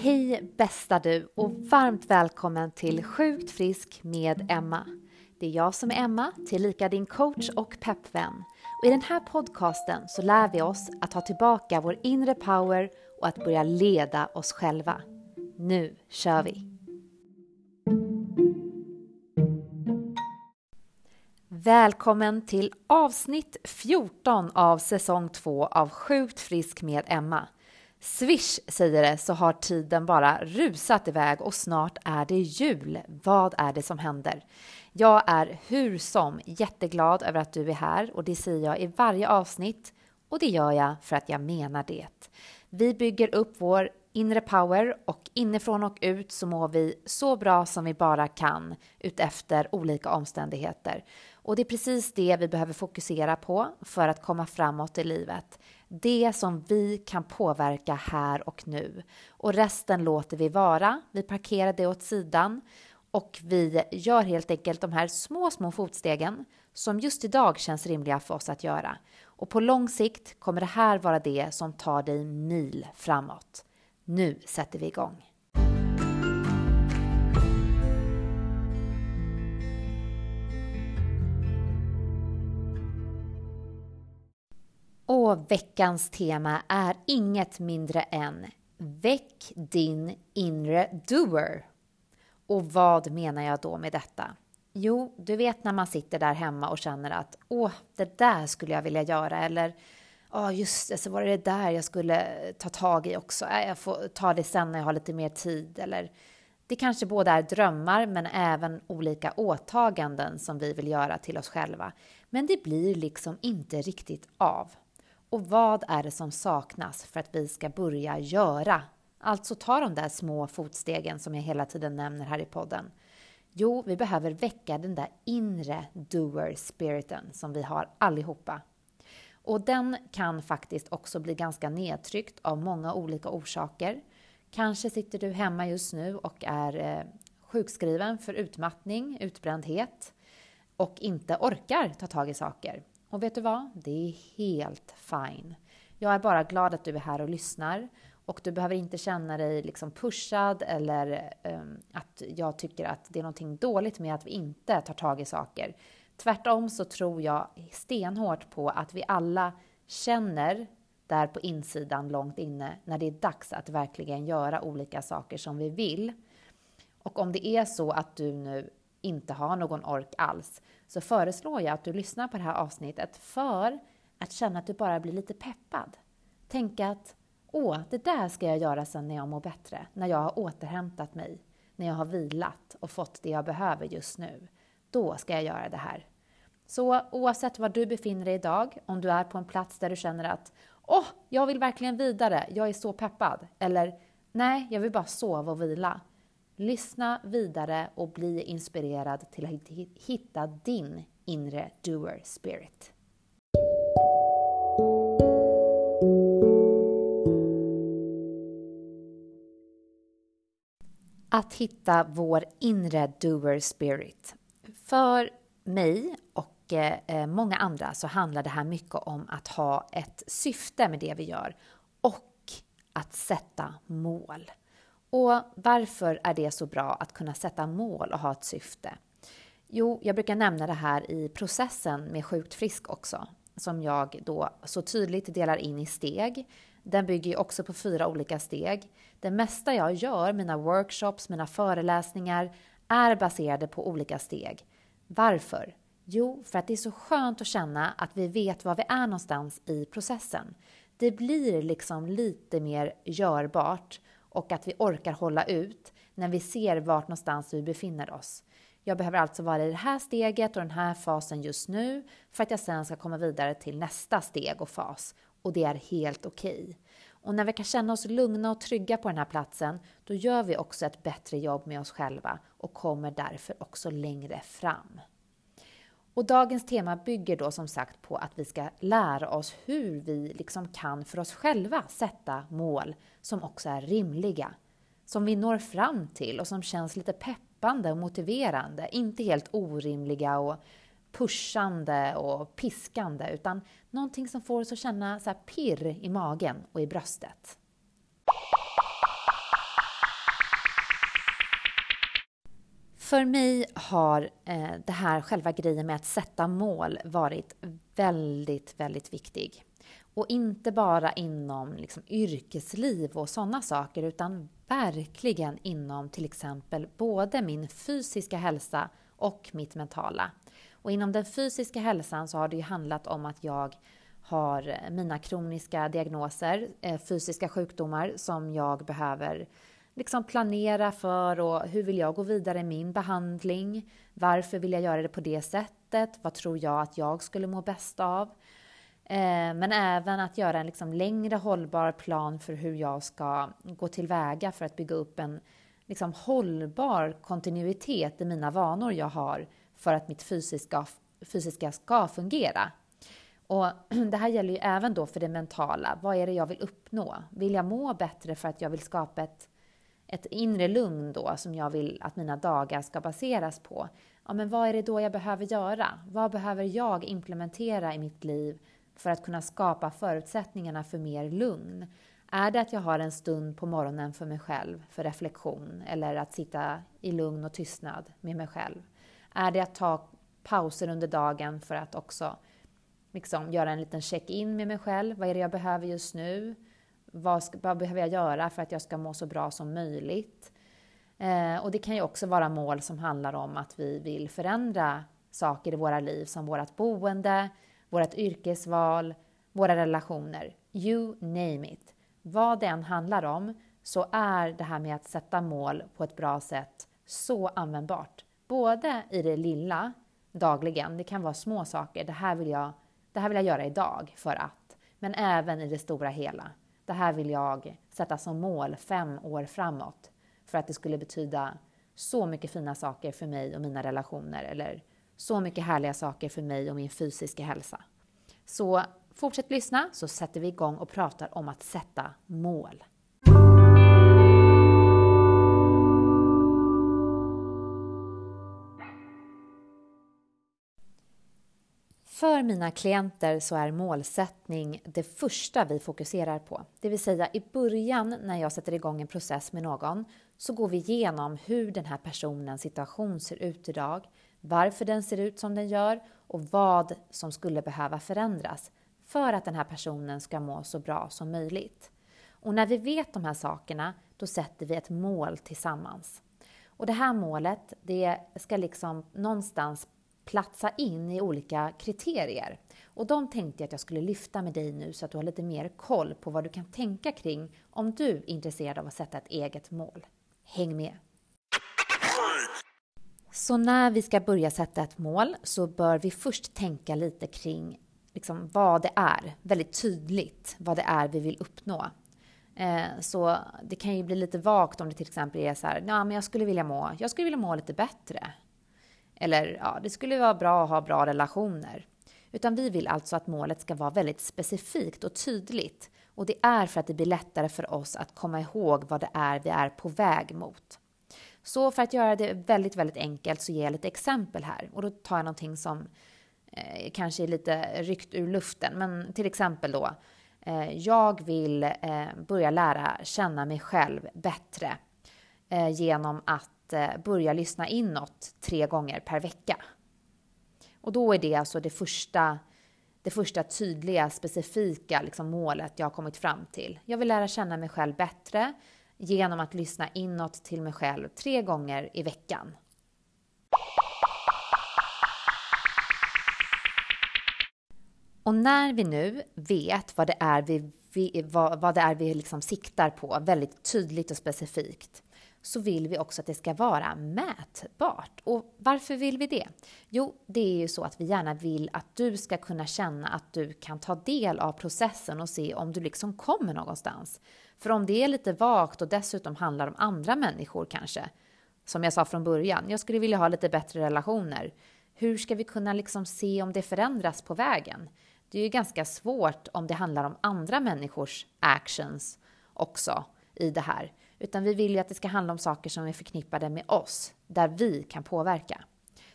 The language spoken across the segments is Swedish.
Hej bästa du och varmt välkommen till Sjukt frisk med Emma. Det är jag som är Emma, tillika din coach och peppvän. Och i den här podcasten så lär vi oss att ta tillbaka vår inre power och att börja leda oss själva. Nu kör vi! Välkommen till avsnitt 14 av säsong 2 av Sjukt frisk med Emma. Swish säger det så har tiden bara rusat iväg och snart är det jul. Vad är det som händer? Jag är hur som jätteglad över att du är här och det säger jag i varje avsnitt och det gör jag för att jag menar det. Vi bygger upp vår inre power och inifrån och ut så mår vi så bra som vi bara kan utefter olika omständigheter. Och det är precis det vi behöver fokusera på för att komma framåt i livet. Det som vi kan påverka här och nu. Och resten låter vi vara. Vi parkerar det åt sidan och vi gör helt enkelt de här små, små fotstegen som just idag känns rimliga för oss att göra. Och på lång sikt kommer det här vara det som tar dig mil framåt. Nu sätter vi igång. Och veckans tema är inget mindre än Väck din inre doer. Och vad menar jag då med detta? Jo, du vet när man sitter där hemma och känner att åh, det där skulle jag vilja göra eller ja, oh, just det, så var det det där jag skulle ta tag i också. Äh, jag får ta det sen när jag har lite mer tid eller det kanske både är drömmar men även olika åtaganden som vi vill göra till oss själva. Men det blir liksom inte riktigt av. Och vad är det som saknas för att vi ska börja göra? Alltså ta de där små fotstegen som jag hela tiden nämner här i podden. Jo, vi behöver väcka den där inre doer-spiriten som vi har allihopa. Och den kan faktiskt också bli ganska nedtryckt av många olika orsaker. Kanske sitter du hemma just nu och är eh, sjukskriven för utmattning, utbrändhet och inte orkar ta tag i saker. Och vet du vad? Det är helt fine. Jag är bara glad att du är här och lyssnar och du behöver inte känna dig liksom pushad eller um, att jag tycker att det är någonting dåligt med att vi inte tar tag i saker. Tvärtom så tror jag stenhårt på att vi alla känner där på insidan långt inne när det är dags att verkligen göra olika saker som vi vill. Och om det är så att du nu inte har någon ork alls så föreslår jag att du lyssnar på det här avsnittet för att känna att du bara blir lite peppad. Tänka att åh, det där ska jag göra sen när jag mår bättre, när jag har återhämtat mig, när jag har vilat och fått det jag behöver just nu. Då ska jag göra det här. Så oavsett var du befinner dig idag, om du är på en plats där du känner att åh, jag vill verkligen vidare, jag är så peppad, eller nej, jag vill bara sova och vila. Lyssna vidare och bli inspirerad till att hitta din inre doer spirit. Att hitta vår inre doer spirit. För mig och eh, eh, många andra så handlar det här mycket om att ha ett syfte med det vi gör och att sätta mål. Och varför är det så bra att kunna sätta mål och ha ett syfte? Jo, jag brukar nämna det här i processen med Sjukt frisk också, som jag då så tydligt delar in i steg. Den bygger ju också på fyra olika steg. Det mesta jag gör, mina workshops, mina föreläsningar, är baserade på olika steg. Varför? Jo, för att det är så skönt att känna att vi vet var vi är någonstans i processen. Det blir liksom lite mer görbart och att vi orkar hålla ut när vi ser vart någonstans vi befinner oss. Jag behöver alltså vara i det här steget och den här fasen just nu för att jag sen ska komma vidare till nästa steg och fas. Och det är helt okej. Okay. Och när vi kan känna oss lugna och trygga på den här platsen, då gör vi också ett bättre jobb med oss själva och kommer därför också längre fram. Och dagens tema bygger då som sagt på att vi ska lära oss hur vi liksom kan för oss själva sätta mål som också är rimliga, som vi når fram till och som känns lite peppande och motiverande, inte helt orimliga och pushande och piskande, utan någonting som får oss att känna så pirr i magen och i bröstet. För mig har eh, det här själva grejen med att sätta mål varit väldigt, väldigt viktig. Och inte bara inom liksom, yrkesliv och sådana saker utan verkligen inom till exempel både min fysiska hälsa och mitt mentala. Och inom den fysiska hälsan så har det ju handlat om att jag har eh, mina kroniska diagnoser, eh, fysiska sjukdomar som jag behöver liksom planera för och hur vill jag gå vidare i min behandling? Varför vill jag göra det på det sättet? Vad tror jag att jag skulle må bäst av? Eh, men även att göra en liksom längre hållbar plan för hur jag ska gå tillväga för att bygga upp en liksom hållbar kontinuitet i mina vanor jag har för att mitt fysiska, fysiska ska fungera. Och det här gäller ju även då för det mentala. Vad är det jag vill uppnå? Vill jag må bättre för att jag vill skapa ett, ett inre lugn då som jag vill att mina dagar ska baseras på? Ja, men vad är det då jag behöver göra? Vad behöver jag implementera i mitt liv för att kunna skapa förutsättningarna för mer lugn? Är det att jag har en stund på morgonen för mig själv, för reflektion, eller att sitta i lugn och tystnad med mig själv? Är det att ta pauser under dagen för att också liksom göra en liten check-in med mig själv? Vad är det jag behöver just nu? Vad, ska, vad behöver jag göra för att jag ska må så bra som möjligt? Eh, och det kan ju också vara mål som handlar om att vi vill förändra saker i våra liv som vårt boende, vårt yrkesval, våra relationer. You name it. Vad det än handlar om så är det här med att sätta mål på ett bra sätt så användbart. Både i det lilla, dagligen, det kan vara små saker. Det här vill jag, det här vill jag göra idag för att. Men även i det stora hela. Det här vill jag sätta som mål fem år framåt. För att det skulle betyda så mycket fina saker för mig och mina relationer. Eller så mycket härliga saker för mig och min fysiska hälsa. Så fortsätt lyssna så sätter vi igång och pratar om att sätta mål. För mina klienter så är målsättning det första vi fokuserar på. Det vill säga i början när jag sätter igång en process med någon så går vi igenom hur den här personens situation ser ut idag, varför den ser ut som den gör och vad som skulle behöva förändras för att den här personen ska må så bra som möjligt. Och när vi vet de här sakerna, då sätter vi ett mål tillsammans. Och det här målet, det ska liksom någonstans platsa in i olika kriterier. Och de tänkte jag att jag skulle lyfta med dig nu så att du har lite mer koll på vad du kan tänka kring om du är intresserad av att sätta ett eget mål. Häng med! Så när vi ska börja sätta ett mål så bör vi först tänka lite kring liksom vad det är, väldigt tydligt vad det är vi vill uppnå. Eh, så det kan ju bli lite vagt om det till exempel är så här, ja men jag skulle vilja må, jag skulle vilja må lite bättre. Eller ja, det skulle vara bra att ha bra relationer. Utan vi vill alltså att målet ska vara väldigt specifikt och tydligt. Och det är för att det blir lättare för oss att komma ihåg vad det är vi är på väg mot. Så för att göra det väldigt, väldigt enkelt så ger jag lite exempel här. Och då tar jag någonting som eh, kanske är lite ryckt ur luften. Men till exempel då. Eh, jag vill eh, börja lära känna mig själv bättre eh, genom att Eh, börja lyssna inåt tre gånger per vecka. Och då är det alltså det första, det första tydliga, specifika liksom målet jag har kommit fram till. Jag vill lära känna mig själv bättre genom att lyssna inåt till mig själv tre gånger i veckan. Och när vi nu vet vad det är vi, vi vad, vad det är vi liksom siktar på väldigt tydligt och specifikt så vill vi också att det ska vara mätbart. Och varför vill vi det? Jo, det är ju så att vi gärna vill att du ska kunna känna att du kan ta del av processen och se om du liksom kommer någonstans. För om det är lite vagt och dessutom handlar om andra människor kanske, som jag sa från början, jag skulle vilja ha lite bättre relationer. Hur ska vi kunna liksom se om det förändras på vägen? Det är ju ganska svårt om det handlar om andra människors actions också i det här. Utan vi vill ju att det ska handla om saker som är förknippade med oss, där vi kan påverka.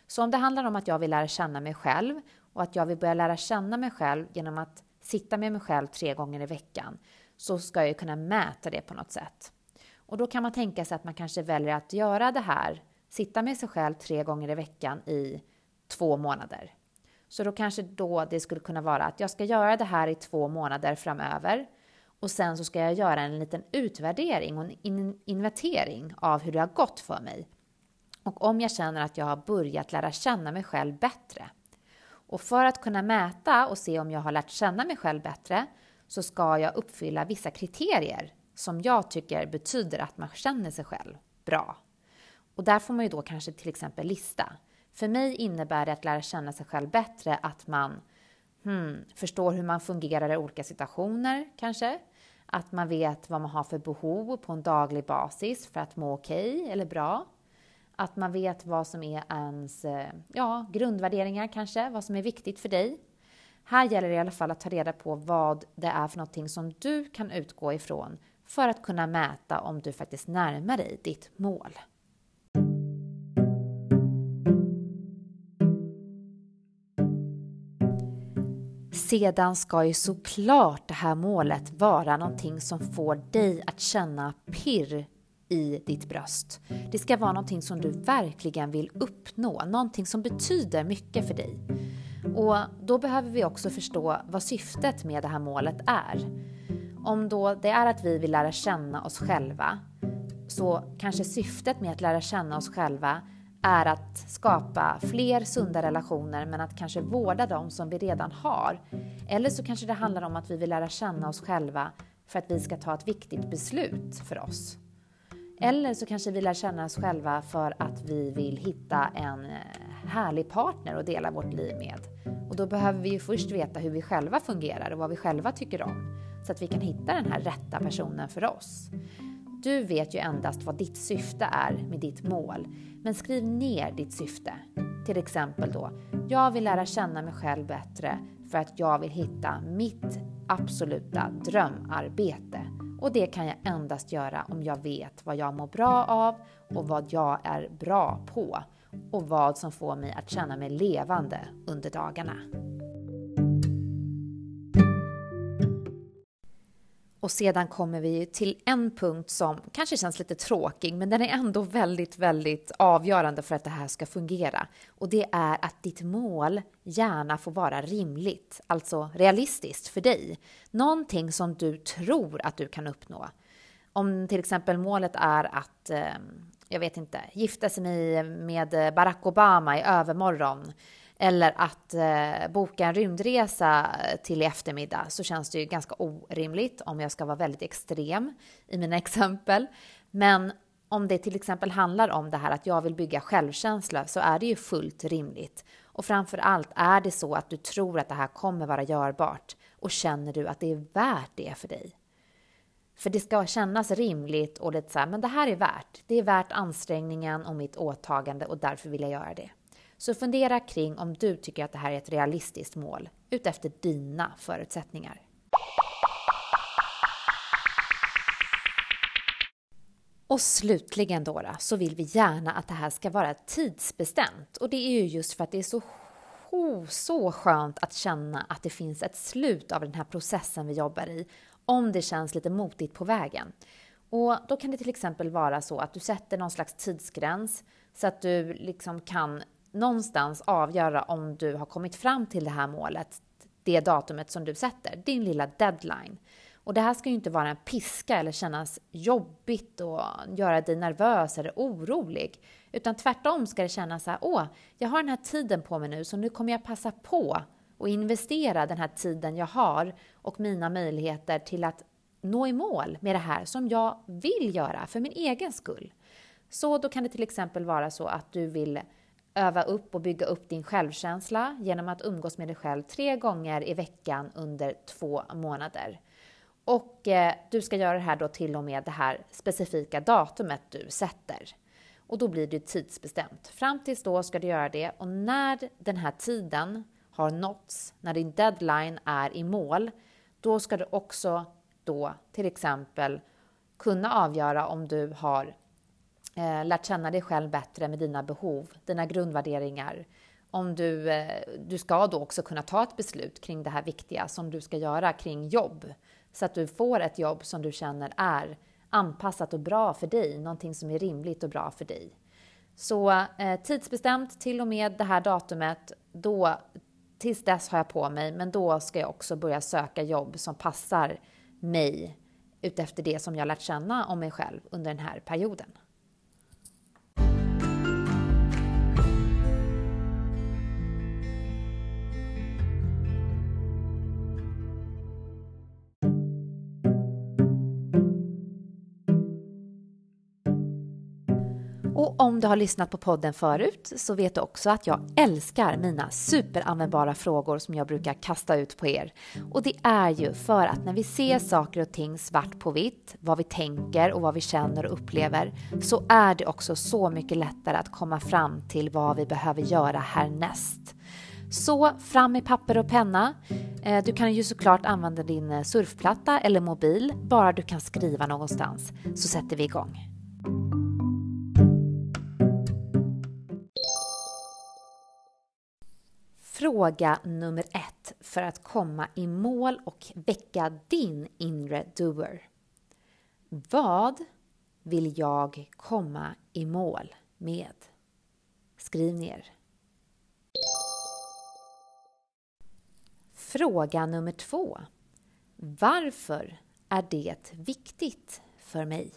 Så om det handlar om att jag vill lära känna mig själv och att jag vill börja lära känna mig själv genom att sitta med mig själv tre gånger i veckan, så ska jag ju kunna mäta det på något sätt. Och då kan man tänka sig att man kanske väljer att göra det här sitta med sig själv tre gånger i veckan i två månader. Så då kanske då det skulle kunna vara att jag ska göra det här i två månader framöver och sen så ska jag göra en liten utvärdering och en inventering av hur det har gått för mig. Och om jag känner att jag har börjat lära känna mig själv bättre. Och för att kunna mäta och se om jag har lärt känna mig själv bättre så ska jag uppfylla vissa kriterier som jag tycker betyder att man känner sig själv bra. Och där får man ju då kanske till exempel lista. För mig innebär det att lära känna sig själv bättre att man hmm, förstår hur man fungerar i olika situationer kanske. Att man vet vad man har för behov på en daglig basis för att må okej okay eller bra. Att man vet vad som är ens eh, ja, grundvärderingar kanske, vad som är viktigt för dig. Här gäller det i alla fall att ta reda på vad det är för någonting som du kan utgå ifrån för att kunna mäta om du faktiskt närmar dig ditt mål. Sedan ska ju såklart det här målet vara någonting som får dig att känna pirr i ditt bröst. Det ska vara någonting som du verkligen vill uppnå, någonting som betyder mycket för dig. Och då behöver vi också förstå vad syftet med det här målet är. Om då det är att vi vill lära känna oss själva, så kanske syftet med att lära känna oss själva är att skapa fler sunda relationer men att kanske vårda dem som vi redan har. Eller så kanske det handlar om att vi vill lära känna oss själva för att vi ska ta ett viktigt beslut för oss. Eller så kanske vi lär känna oss själva för att vi vill hitta en eh, härlig partner att dela vårt liv med. Och då behöver vi ju först veta hur vi själva fungerar och vad vi själva tycker om så att vi kan hitta den här rätta personen för oss. Du vet ju endast vad ditt syfte är med ditt mål, men skriv ner ditt syfte. Till exempel då, jag vill lära känna mig själv bättre för att jag vill hitta mitt absoluta drömarbete. Och det kan jag endast göra om jag vet vad jag mår bra av och vad jag är bra på och vad som får mig att känna mig levande under dagarna. Och sedan kommer vi till en punkt som kanske känns lite tråkig, men den är ändå väldigt, väldigt avgörande för att det här ska fungera. Och det är att ditt mål gärna får vara rimligt, alltså realistiskt för dig. Någonting som du tror att du kan uppnå. Om till exempel målet är att, eh, jag vet inte, gifta sig med Barack Obama i övermorgon eller att eh, boka en rymdresa till i eftermiddag så känns det ju ganska orimligt om jag ska vara väldigt extrem i mina exempel. Men om det till exempel handlar om det här att jag vill bygga självkänsla så är det ju fullt rimligt. Och framför allt är det så att du tror att det här kommer vara görbart och känner du att det är värt det för dig. För det ska kännas rimligt och lite så här, men det här är värt. Det är värt ansträngningen och mitt åtagande och därför vill jag göra det. Så fundera kring om du tycker att det här är ett realistiskt mål utefter dina förutsättningar. Och slutligen då, så vill vi gärna att det här ska vara tidsbestämt. Och det är ju just för att det är så, så skönt att känna att det finns ett slut av den här processen vi jobbar i, om det känns lite motigt på vägen. Och då kan det till exempel vara så att du sätter någon slags tidsgräns så att du liksom kan någonstans avgöra om du har kommit fram till det här målet, det datumet som du sätter, din lilla deadline. Och det här ska ju inte vara en piska eller kännas jobbigt och göra dig nervös eller orolig. Utan tvärtom ska det kännas så här, åh, jag har den här tiden på mig nu så nu kommer jag passa på och investera den här tiden jag har och mina möjligheter till att nå i mål med det här som jag vill göra för min egen skull. Så då kan det till exempel vara så att du vill öva upp och bygga upp din självkänsla genom att umgås med dig själv tre gånger i veckan under två månader. Och eh, du ska göra det här då till och med det här specifika datumet du sätter. Och då blir det tidsbestämt. Fram tills då ska du göra det och när den här tiden har nåtts, när din deadline är i mål, då ska du också då till exempel kunna avgöra om du har eh, lärt känna dig själv bättre med dina behov, dina grundvärderingar. Om du, eh, du ska då också kunna ta ett beslut kring det här viktiga som du ska göra kring jobb. Så att du får ett jobb som du känner är anpassat och bra för dig, någonting som är rimligt och bra för dig. Så eh, tidsbestämt till och med det här datumet, då, tills dess har jag på mig, men då ska jag också börja söka jobb som passar mig utefter det som jag lärt känna om mig själv under den här perioden. Och om du har lyssnat på podden förut så vet du också att jag älskar mina superanvändbara frågor som jag brukar kasta ut på er. Och det är ju för att när vi ser saker och ting svart på vitt, vad vi tänker och vad vi känner och upplever, så är det också så mycket lättare att komma fram till vad vi behöver göra härnäst. Så fram med papper och penna. Eh, du kan ju såklart använda din eh, surfplatta eller mobil, bara du kan skriva någonstans, så sätter vi igång. Fråga nummer ett för att komma i mål och väcka din inre doer. Vad vill jag komma i mål med? Skriv ner. Fråga nummer två. Varför är det viktigt för mig?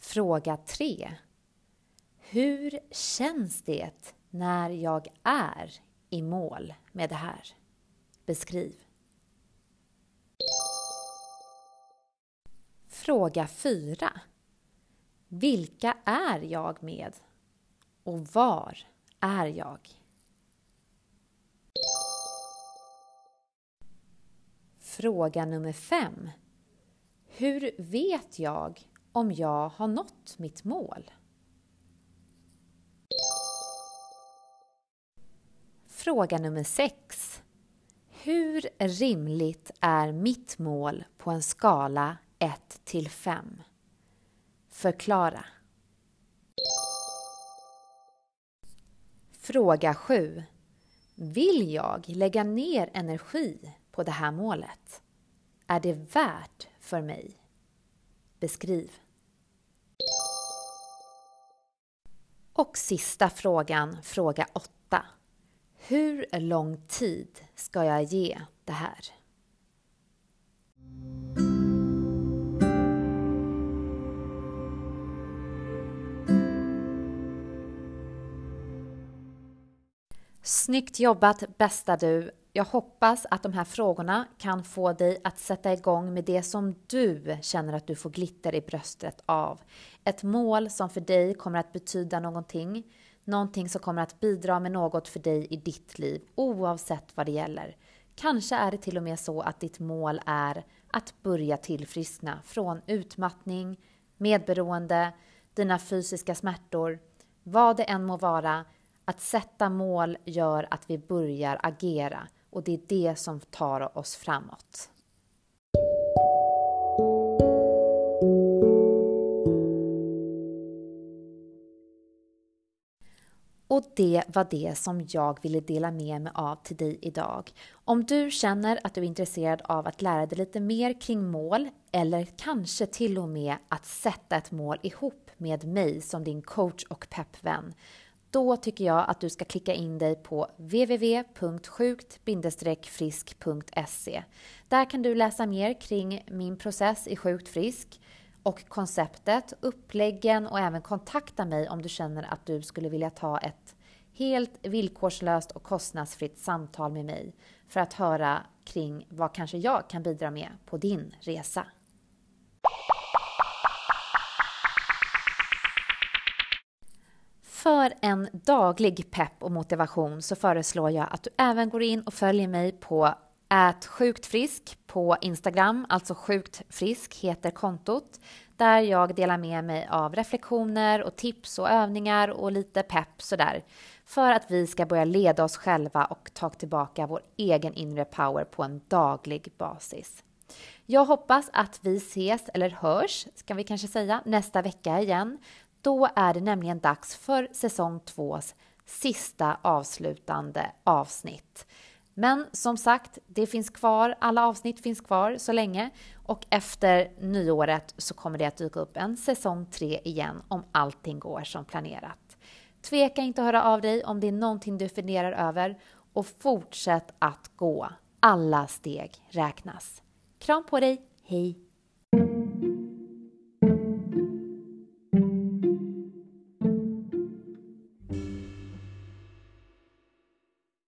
Fråga 3. Hur känns det när jag är i mål med det här? Beskriv. Fråga 4. Vilka är jag med? Och var är jag? Fråga nummer 5. Hur vet jag om jag har nått mitt mål? Fråga nummer 6. Hur rimligt är mitt mål på en skala 1 till 5? Förklara. Fråga 7. Vill jag lägga ner energi på det här målet? Är det värt för mig? Beskriv. Och sista frågan, fråga 8. Hur lång tid ska jag ge det här? Snyggt jobbat bästa du! Jag hoppas att de här frågorna kan få dig att sätta igång med det som du känner att du får glitter i bröstet av. Ett mål som för dig kommer att betyda någonting Någonting som kommer att bidra med något för dig i ditt liv oavsett vad det gäller. Kanske är det till och med så att ditt mål är att börja tillfriskna från utmattning, medberoende, dina fysiska smärtor, vad det än må vara. Att sätta mål gör att vi börjar agera och det är det som tar oss framåt. Det var det som jag ville dela med mig av till dig idag. Om du känner att du är intresserad av att lära dig lite mer kring mål eller kanske till och med att sätta ett mål ihop med mig som din coach och peppvän då tycker jag att du ska klicka in dig på www.sjukt-frisk.se. Där kan du läsa mer kring min process i Sjukt Frisk och konceptet, uppläggen och även kontakta mig om du känner att du skulle vilja ta ett helt villkorslöst och kostnadsfritt samtal med mig för att höra kring vad kanske jag kan bidra med på din resa. För en daglig pepp och motivation så föreslår jag att du även går in och följer mig på Ät sjukt frisk på Instagram, alltså sjukt frisk heter kontot, där jag delar med mig av reflektioner och tips och övningar och lite pepp sådär, för att vi ska börja leda oss själva och ta tillbaka vår egen inre power på en daglig basis. Jag hoppas att vi ses, eller hörs, ska vi kanske säga, nästa vecka igen. Då är det nämligen dags för säsong tvås sista avslutande avsnitt. Men som sagt, det finns kvar, alla avsnitt finns kvar så länge och efter nyåret så kommer det att dyka upp en säsong 3 igen om allting går som planerat. Tveka inte att höra av dig om det är någonting du funderar över och fortsätt att gå. Alla steg räknas. Kram på dig, hej!